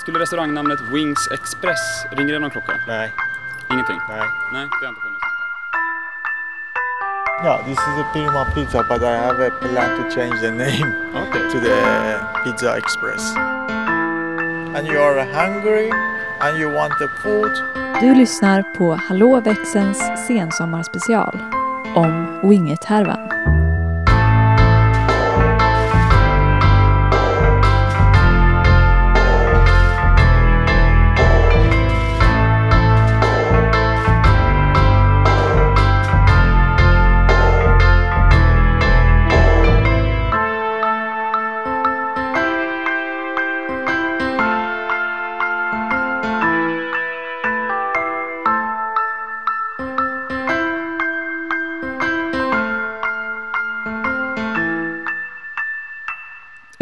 Skulle restaurangnamnet Wings Express, ringer det någon klocka? Nej, Ingenting? nej. Nej, det har inte funnits. Yeah, this is a Pirma pizza, but I have a plan to change the name Okej. to the Pizza Express. And you are hungry and you want the food. Du lyssnar på Hallå växelns sensommarspecial om Winget-härvan.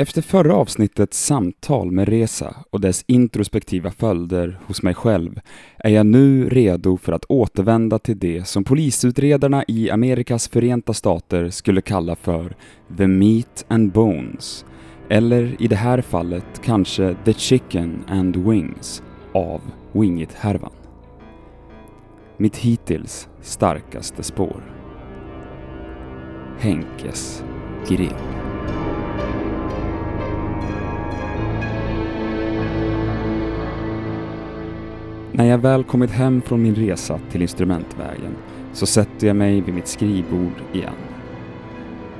Efter förra avsnittets samtal med Resa och dess introspektiva följder hos mig själv är jag nu redo för att återvända till det som polisutredarna i Amerikas förenta stater skulle kalla för the meat and bones, eller i det här fallet kanske the chicken and wings av Wingit-härvan. Mitt hittills starkaste spår. Henkes grill. När jag väl kommit hem från min resa till instrumentvägen så sätter jag mig vid mitt skrivbord igen.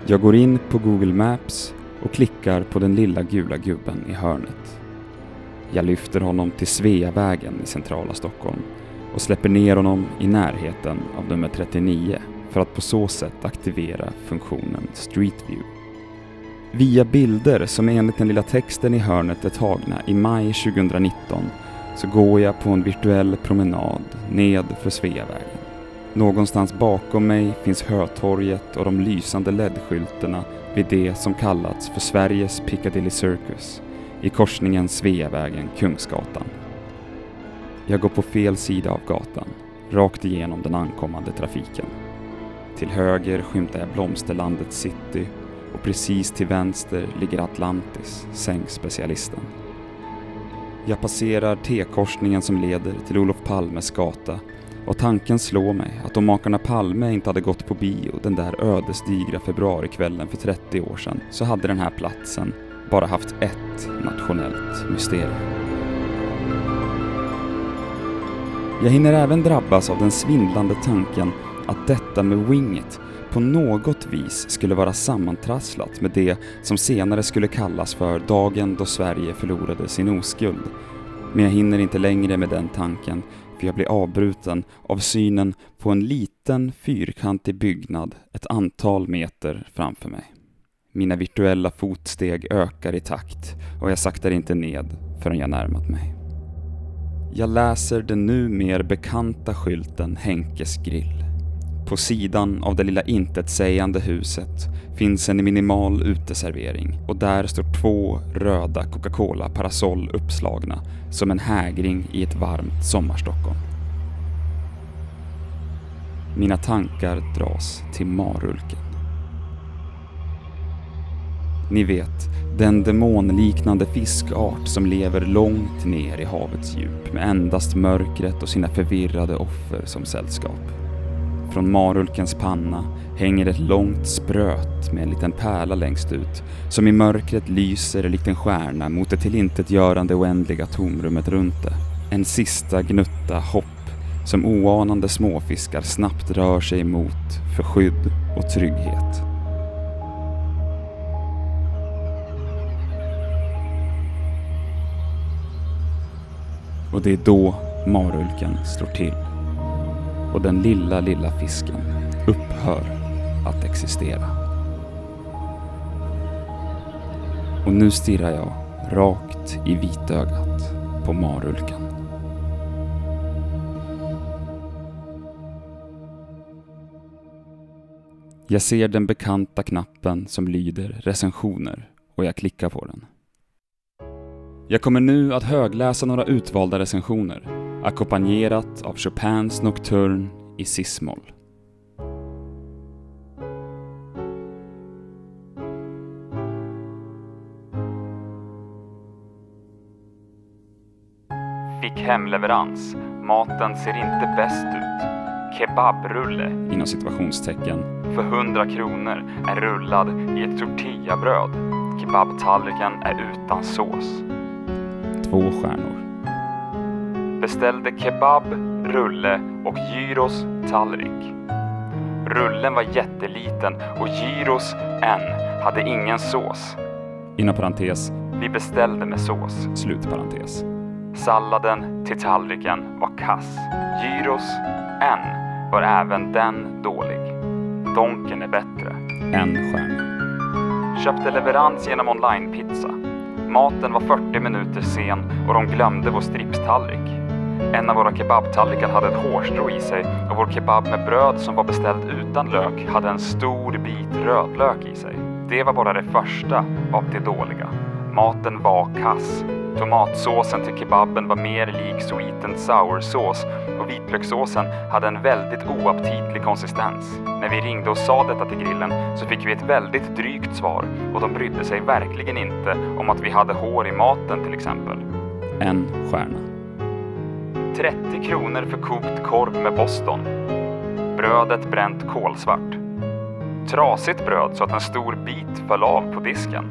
Jag går in på Google Maps och klickar på den lilla gula gubben i hörnet. Jag lyfter honom till Sveavägen i centrala Stockholm och släpper ner honom i närheten av nummer 39 för att på så sätt aktivera funktionen Street View. Via bilder som enligt den lilla texten i hörnet är tagna i maj 2019 så går jag på en virtuell promenad ned för Sveavägen. Någonstans bakom mig finns Hötorget och de lysande LED-skyltarna vid det som kallats för Sveriges Piccadilly Circus i korsningen Sveavägen-Kungsgatan. Jag går på fel sida av gatan, rakt igenom den ankommande trafiken. Till höger skymtar jag blomsterlandet city och precis till vänster ligger Atlantis, sängspecialisten. Jag passerar T-korsningen som leder till Olof Palmes gata och tanken slår mig att om makarna Palme inte hade gått på bio den där ödesdigra februarikvällen för 30 år sedan så hade den här platsen bara haft ett nationellt mysterium. Jag hinner även drabbas av den svindlande tanken att detta med Winget på något vis skulle vara sammantrasslat med det som senare skulle kallas för dagen då Sverige förlorade sin oskuld. Men jag hinner inte längre med den tanken för jag blir avbruten av synen på en liten fyrkantig byggnad ett antal meter framför mig. Mina virtuella fotsteg ökar i takt och jag saktar inte ned förrän jag närmat mig. Jag läser den nu mer bekanta skylten Henkes grill. På sidan av det lilla intetsägande huset finns en minimal uteservering och där står två röda Coca-Cola parasoll uppslagna som en hägring i ett varmt sommarstockholm. Mina tankar dras till marulken. Ni vet, den demonliknande fiskart som lever långt ner i havets djup med endast mörkret och sina förvirrade offer som sällskap. Från marulkens panna hänger ett långt spröt med en liten pärla längst ut som i mörkret lyser likt en stjärna mot det tillintetgörande oändliga tomrummet runt det. En sista gnutta hopp som oanande småfiskar snabbt rör sig emot för skydd och trygghet. Och det är då marulken slår till och den lilla, lilla fisken upphör att existera. Och nu stirrar jag rakt i vitögat på marulken. Jag ser den bekanta knappen som lyder recensioner och jag klickar på den. Jag kommer nu att högläsa några utvalda recensioner ackompanjerat av Chopins Nocturne i cis-moll. fick hemleverans. Maten ser inte bäst ut. Kebabrulle, inom situationstecken, för 100 kronor är rullad i ett tortillabröd. Kebabtallriken är utan sås. Två stjärnor. Beställde kebab, rulle och gyros tallrik. Rullen var jätteliten och gyros en hade ingen sås. Inom parentes, vi beställde med sås. Slutparentes. Salladen till tallriken var kass. Gyros en var även den dålig. Donken är bättre. En stjärna. Köpte leverans genom online-pizza. Maten var 40 minuter sen och de glömde vår stripstallrik. En av våra kebabtallrikar hade ett hårstrå i sig och vår kebab med bröd som var beställd utan lök hade en stor bit rödlök i sig. Det var bara det första av det dåliga. Maten var kass. Tomatsåsen till kebaben var mer lik sweet and sour-sås och vitlökssåsen hade en väldigt oaptitlig konsistens. När vi ringde och sa detta till grillen så fick vi ett väldigt drygt svar och de brydde sig verkligen inte om att vi hade hår i maten till exempel. En stjärna. 30 kronor för kokt korv med Boston. Brödet bränt kolsvart. Trasigt bröd så att en stor bit föll av på disken.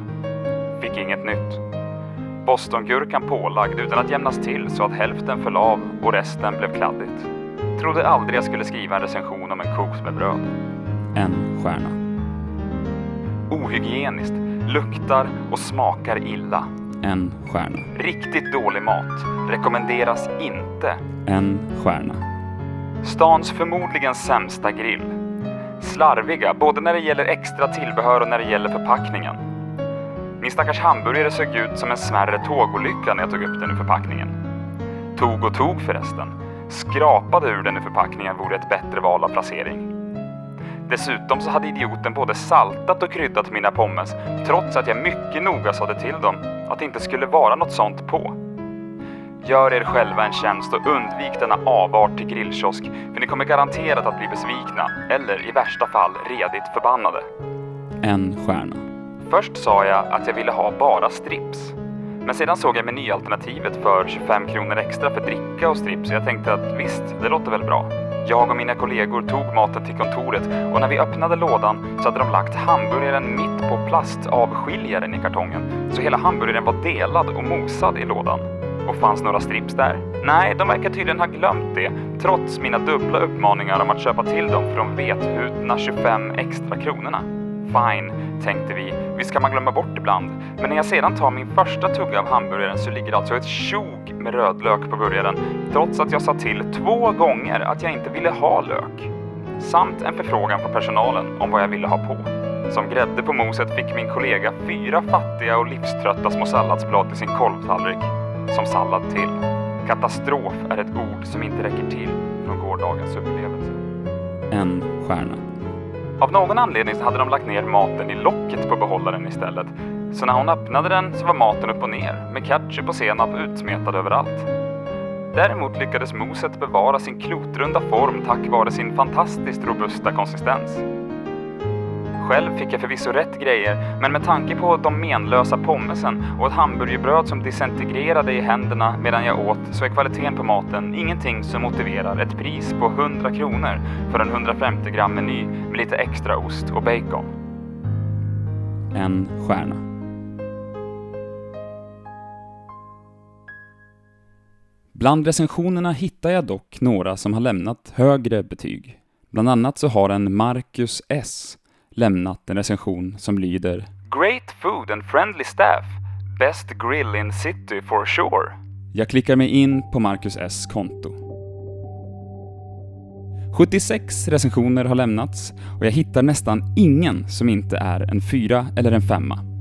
Fick inget nytt. Bostongurkan pålagd utan att jämnas till så att hälften föll av och resten blev kladdigt. Trodde aldrig jag skulle skriva en recension om en kokt med bröd. En stjärna. Ohygieniskt, luktar och smakar illa. En stjärna. Riktigt dålig mat. Rekommenderas inte. En stjärna. Stans förmodligen sämsta grill. Slarviga, både när det gäller extra tillbehör och när det gäller förpackningen. Min stackars hamburgare såg ut som en smärre tågolycka när jag tog upp den ur förpackningen. Tog och tog förresten. Skrapade ur den ur förpackningen vore ett bättre val av placering. Dessutom så hade idioten både saltat och kryddat mina pommes trots att jag mycket noga sade till dem att det inte skulle vara något sånt på. Gör er själva en tjänst och undvik denna avart till grillkiosk för ni kommer garanterat att bli besvikna eller i värsta fall redigt förbannade. En stjärna. Först sa jag att jag ville ha bara strips. Men sedan såg jag menyalternativet för 25 kronor extra för dricka och strips och jag tänkte att visst, det låter väl bra. Jag och mina kollegor tog maten till kontoret och när vi öppnade lådan så hade de lagt hamburgaren mitt på plastavskiljaren i kartongen. Så hela hamburgaren var delad och mosad i lådan. Och fanns några strips där? Nej, de verkar tydligen ha glömt det, trots mina dubbla uppmaningar om att köpa till dem för de vethutna 25 extra kronorna. Fine, tänkte vi. Visst kan man glömma bort ibland. Men när jag sedan tar min första tugga av hamburgaren så ligger alltså ett tjog med rödlök på burgaren, trots att jag sa till två gånger att jag inte ville ha lök. Samt en förfrågan från personalen om vad jag ville ha på. Som grädde på moset fick min kollega fyra fattiga och livströtta små salladsblad till sin kolvtallrik. Som sallad till. Katastrof är ett ord som inte räcker till från gårdagens upplevelse. En stjärna. Av någon anledning så hade de lagt ner maten i locket på behållaren istället. Så när hon öppnade den så var maten upp och ner med ketchup och senap utsmetad överallt. Däremot lyckades moset bevara sin klotrunda form tack vare sin fantastiskt robusta konsistens. Själv fick jag förvisso rätt grejer, men med tanke på de menlösa pommesen och ett hamburgerbröd som disintegrerade i händerna medan jag åt så är kvaliteten på maten ingenting som motiverar ett pris på 100 kronor för en 150 gram meny med lite extra ost och bacon. En stjärna. Bland recensionerna hittar jag dock några som har lämnat högre betyg. Bland annat så har en Marcus S lämnat en recension som lyder Great food and friendly staff. Best grill in city for sure. Jag klickar mig in på Marcus S konto. 76 recensioner har lämnats och jag hittar nästan ingen som inte är en fyra eller en femma.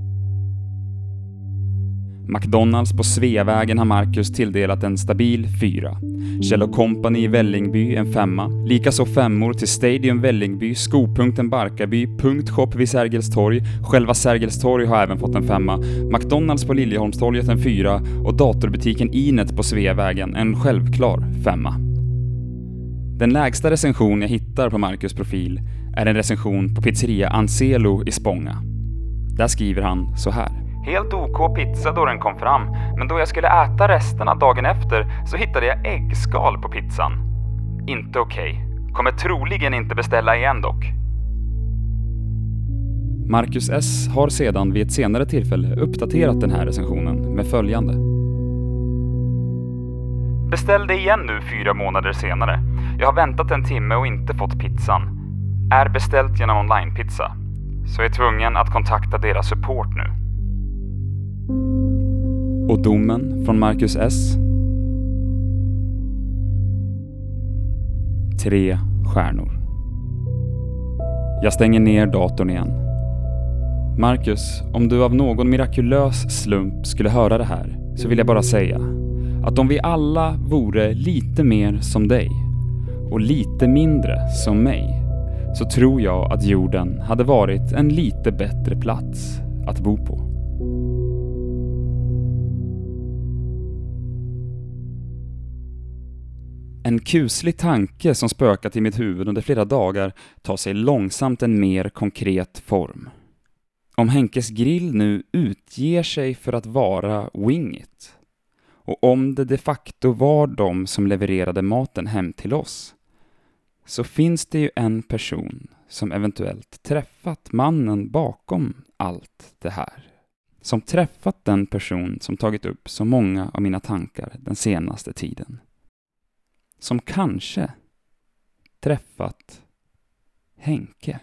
McDonalds på Sveavägen har Marcus tilldelat en stabil fyra. Kjell Company i Vällingby en femma. Likaså femmor till Stadium Vällingby, Skopunkten Barkarby, Punktshop vid Sergels torg. Själva Sergels torg har även fått en femma. McDonalds på Liljeholmstorget en fyra och datorbutiken Inet på Sveavägen en självklar femma. Den lägsta recension jag hittar på Marcus profil är en recension på pizzeria Ancelo i Spånga. Där skriver han så här. Helt OK pizza då den kom fram, men då jag skulle äta resterna dagen efter så hittade jag äggskal på pizzan. Inte okej. Kommer troligen inte beställa igen dock. Marcus S har sedan vid ett senare tillfälle uppdaterat den här recensionen med följande. Beställ det igen nu fyra månader senare. Jag har väntat en timme och inte fått pizzan. Är beställt genom onlinepizza. Så är tvungen att kontakta deras support nu. Och domen från Marcus S? Tre stjärnor. Jag stänger ner datorn igen. Marcus, om du av någon mirakulös slump skulle höra det här så vill jag bara säga att om vi alla vore lite mer som dig och lite mindre som mig så tror jag att jorden hade varit en lite bättre plats att bo på. En kuslig tanke som spökat i mitt huvud under flera dagar tar sig långsamt en mer konkret form. Om Henkes grill nu utger sig för att vara Wingit och om det de facto var de som levererade maten hem till oss så finns det ju en person som eventuellt träffat mannen bakom allt det här. Som träffat den person som tagit upp så många av mina tankar den senaste tiden. Som kanske träffat Henke.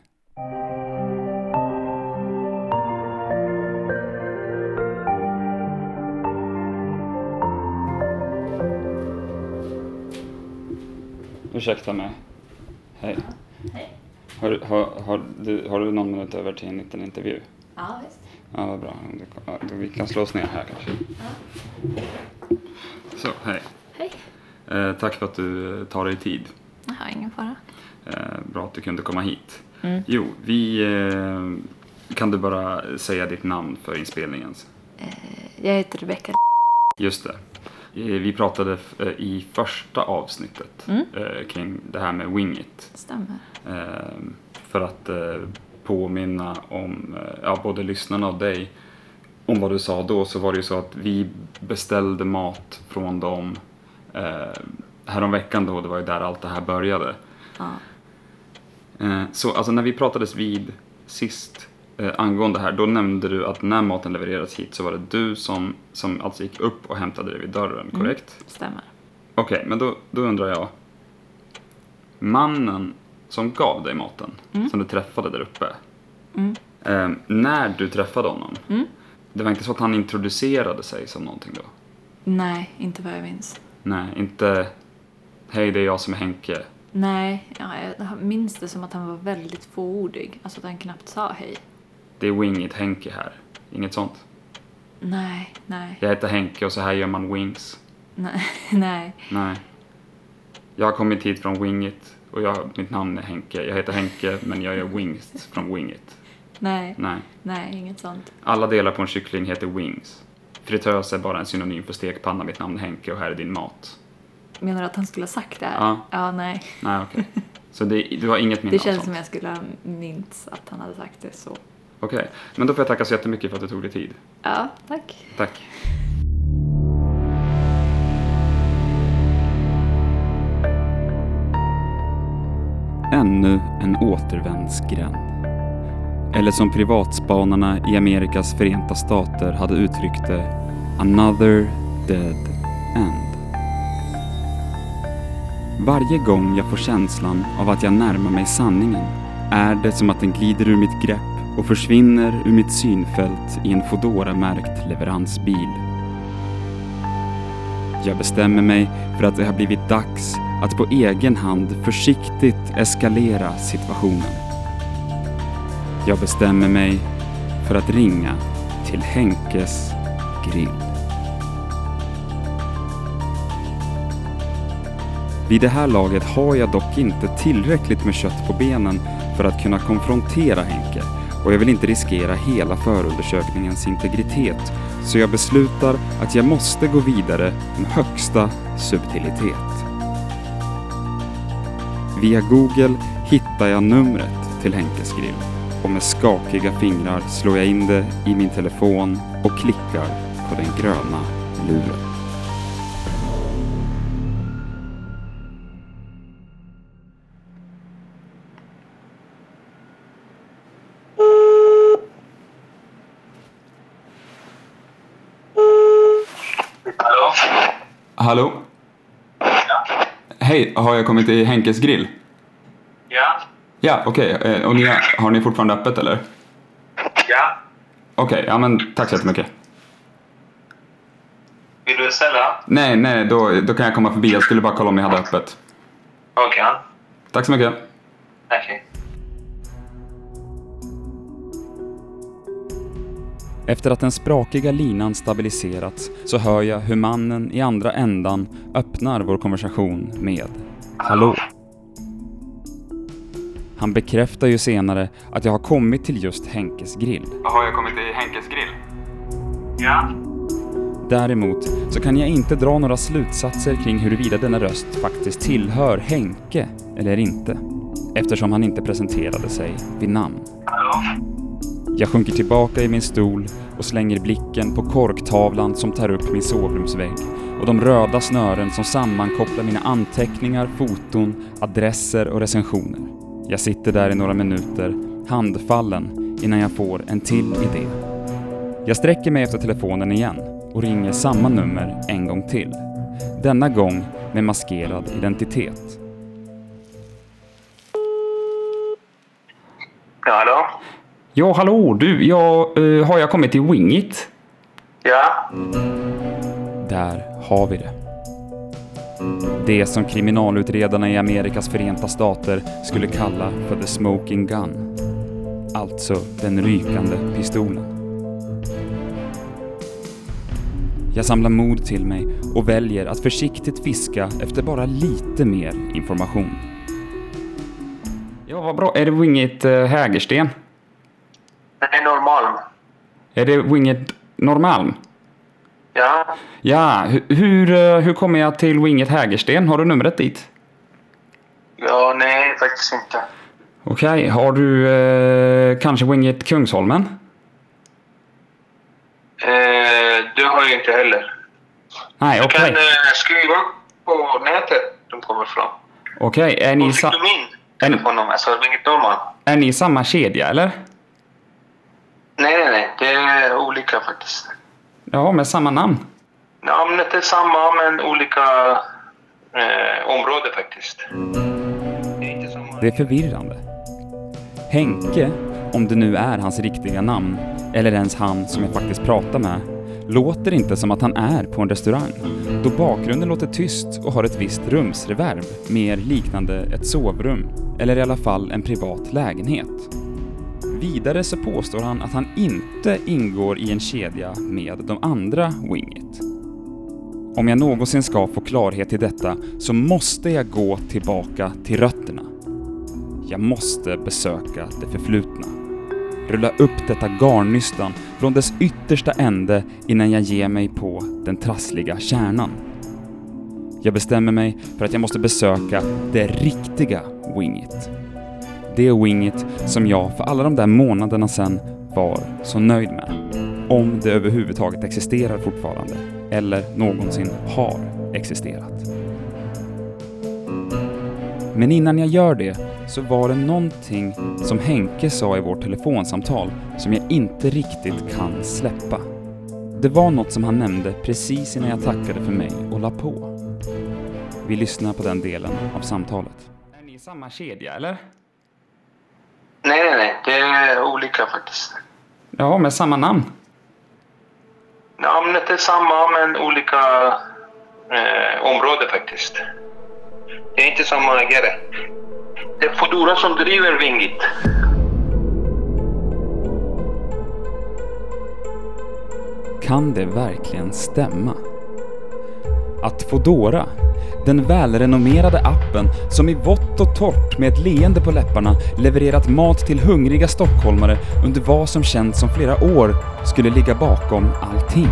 Ursäkta mig. Hej. Hej. Har, har, har, du, har du någon minut över till en liten intervju? Ja, visst. Ja, vad bra. Ja, Vi kan slå oss ner här kanske. Så, hej. Eh, tack för att du tar dig tid. Jag har ingen fara. Eh, bra att du kunde komma hit. Mm. Jo, vi... Eh, kan du bara säga ditt namn för inspelningen? Jag heter Rebecka. Just det. Vi pratade i första avsnittet Mm. kring det här med Wingit. Stämmer. För att påminna om, ja, både lyssnarna och dig om vad du sa då så var det ju så att vi beställde mat från dem eh, häromveckan då, det var ju där allt det här började. Ja. Eh, så alltså när vi pratades vid sist eh, angående det här, då nämnde du att när maten levererades hit så var det du som, som alltså gick upp och hämtade det vid dörren, korrekt? Stämmer. Okej, men då, då undrar jag. Mannen som gav dig maten, som du träffade där uppe. Mm. Eh, när du träffade honom, Mm. det var inte så att han introducerade sig som någonting då? Nej, inte vad jag minns. Nej, inte Hej, det är jag som är Henke. Nej, ja, jag minns det som att han var väldigt fåordig. Alltså att han knappt sa hej. Det är Wingit Henke här. Inget sånt. Nej, nej, Jag heter Henke och så här gör man wings. nej, nej. Nej. Jag har kommit hit från Wingit och jag, mitt namn är Henke. Jag heter Henke men jag gör wings från Wingit. Nej, Nej. nej, inget sånt. Alla delar på en kyckling heter wings. Fritös är bara en synonym för stekpanna. Mitt namn är Henke och här är din mat. Menar du att han skulle ha sagt det här? Ja. Ja, nej. Nej, okej. Så det, du har inget minne Det av känns sånt? som jag skulle ha minns att han hade sagt det så. Okej, men då får jag tacka så jättemycket för att du tog dig tid. Ja, tack. Tack. Ännu en återvändsgränd. Eller som privatspanarna i Amerikas förenta stater hade uttryckt det, another dead end. Varje gång jag får känslan av att jag närmar mig sanningen är det som att den glider ur mitt grepp och försvinner ur mitt synfält i en Foodora-märkt leveransbil. Jag bestämmer mig för att det har blivit dags att på egen hand försiktigt eskalera situationen. Jag bestämmer mig för att ringa till Henkes grill. Vid det här laget har jag dock inte tillräckligt med kött på benen för att kunna konfrontera Henke och jag vill inte riskera hela förundersökningens integritet så jag beslutar att jag måste gå vidare med högsta subtilitet. Via Google hittar jag numret till Henkes grill och med skakiga fingrar slår jag in det i min telefon och klickar på den gröna luren. Hallå? Hallå? Hej, har jag kommit till Henkes grill? Ja? Ja, okej. Eh, Och ni har, ni fortfarande öppet eller? Ja? Okej, ja men tack så jättemycket. Vill du beställa? Nej, nej, då, då kan jag komma förbi. Jag skulle bara kolla om ni hade öppet. Okej. Tack så mycket. Okej. Efter att den sprakiga linan stabiliserats så hör jag hur mannen i andra ändan öppnar vår konversation med Hallå. Han bekräftar ju senare att jag har kommit till just Henkes grill. Har jag kommit till Henkes grill? Ja? Däremot så kan jag inte dra några slutsatser kring huruvida denna röst faktiskt tillhör Henke eller inte. Eftersom han inte presenterade sig vid namn. Hallå? Jag sjunker tillbaka i min stol och slänger blicken på korktavlan som tar upp min sovrumsvägg och de röda snören som sammankopplar mina anteckningar, foton, adresser och recensioner. Jag sitter där i några minuter, handfallen, innan jag får en till idé. Jag sträcker mig efter telefonen igen och ringer samma nummer en gång till. Denna gång med maskerad identitet. Ja, hallå? Ja, hallå du, jag, eh, har jag kommit till Wingit? Ja? Där har vi det. Det som kriminalutredarna i Amerikas förenta stater skulle kalla för the smoking gun. Alltså den rykande pistolen. Jag samlar mod till mig och väljer att försiktigt fiska efter bara lite mer information. Ja, vad bra. Är det Wingit eh, Hägersten? Nej, Norrmalm. Är det Wingit Norrmalm? Ja? Ja, hu- hur, eh, hur kommer jag till Winget Hägersten? Har du numret dit? Ja, nej, faktiskt inte. Okej, har du eh, kanske Winget Kungsholmen? Eh, det har jag inte heller. Nej, Du okej. kan eh, skriva på nätet de kommer fram. Okej, är, ni sa- du min telefonnummer? Så ring ett Norrmalm. är ni samma kedja eller? Nej, nej, nej. Det är olika faktiskt. Ja, med samma namn. Namnet är samma, men olika eh, område faktiskt. Det är förvirrande. Henke, om det nu är hans riktiga namn, eller ens han som jag faktiskt pratar med, låter inte som att han är på en restaurang, då bakgrunden låter tyst och har ett visst rumsreverb, mer liknande ett sovrum, eller i alla fall en privat lägenhet. Vidare så påstår han att han inte ingår i en kedja med de andra Wingit. Om jag någonsin ska få klarhet i detta så måste jag gå tillbaka till rötterna. Jag måste besöka det förflutna. Rulla upp detta garnnystan från dess yttersta ände innan jag ger mig på den trassliga kärnan. Jag bestämmer mig för att jag måste besöka det riktiga Wingit. Det Wingit som jag för alla de där månaderna sedan var så nöjd med. Om det överhuvudtaget existerar fortfarande, eller någonsin har existerat. Men innan jag gör det så var det någonting som Henke sa i vårt telefonsamtal som jag inte riktigt kan släppa. Det var något som han nämnde precis innan jag tackade för mig och la på. Vi lyssnar på den delen av samtalet. Är ni samma kedja eller? Nej, nej, nej. Det är olika faktiskt. Ja, med samma namn. Namnet är samma, men olika eh, område faktiskt. Det är inte samma ägare. Det är Foodora som driver Wingit. Kan det verkligen stämma? Att Foodora, den välrenommerade appen som i vått och torrt med ett leende på läpparna levererat mat till hungriga stockholmare under vad som känts som flera år skulle ligga bakom allting.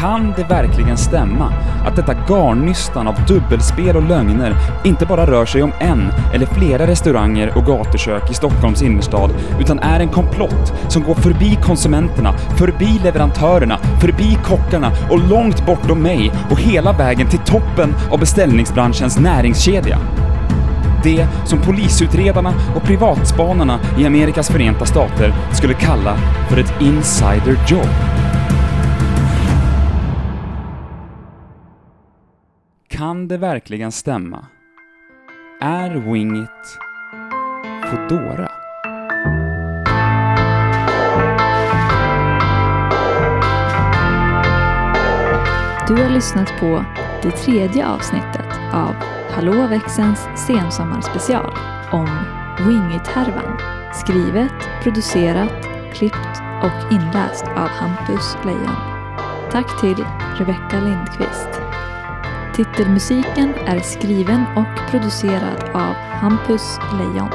Kan det verkligen stämma att detta garnnystan av dubbelspel och lögner inte bara rör sig om en eller flera restauranger och gatukök i Stockholms innerstad, utan är en komplott som går förbi konsumenterna, förbi leverantörerna, förbi kockarna och långt bortom mig och hela vägen till toppen av beställningsbranschens näringskedja? Det som polisutredarna och privatspanarna i Amerikas förenta stater skulle kalla för ett insider job. Kan det verkligen stämma? Är Wingit Foodora? Du har lyssnat på det tredje avsnittet av Hallå växelns sensommarspecial om Wingit-härvan. Skrivet, producerat, klippt och inläst av Hampus Lejon. Tack till Rebecca Lindqvist. Titelmusiken är skriven och producerad av Hampus Lejon.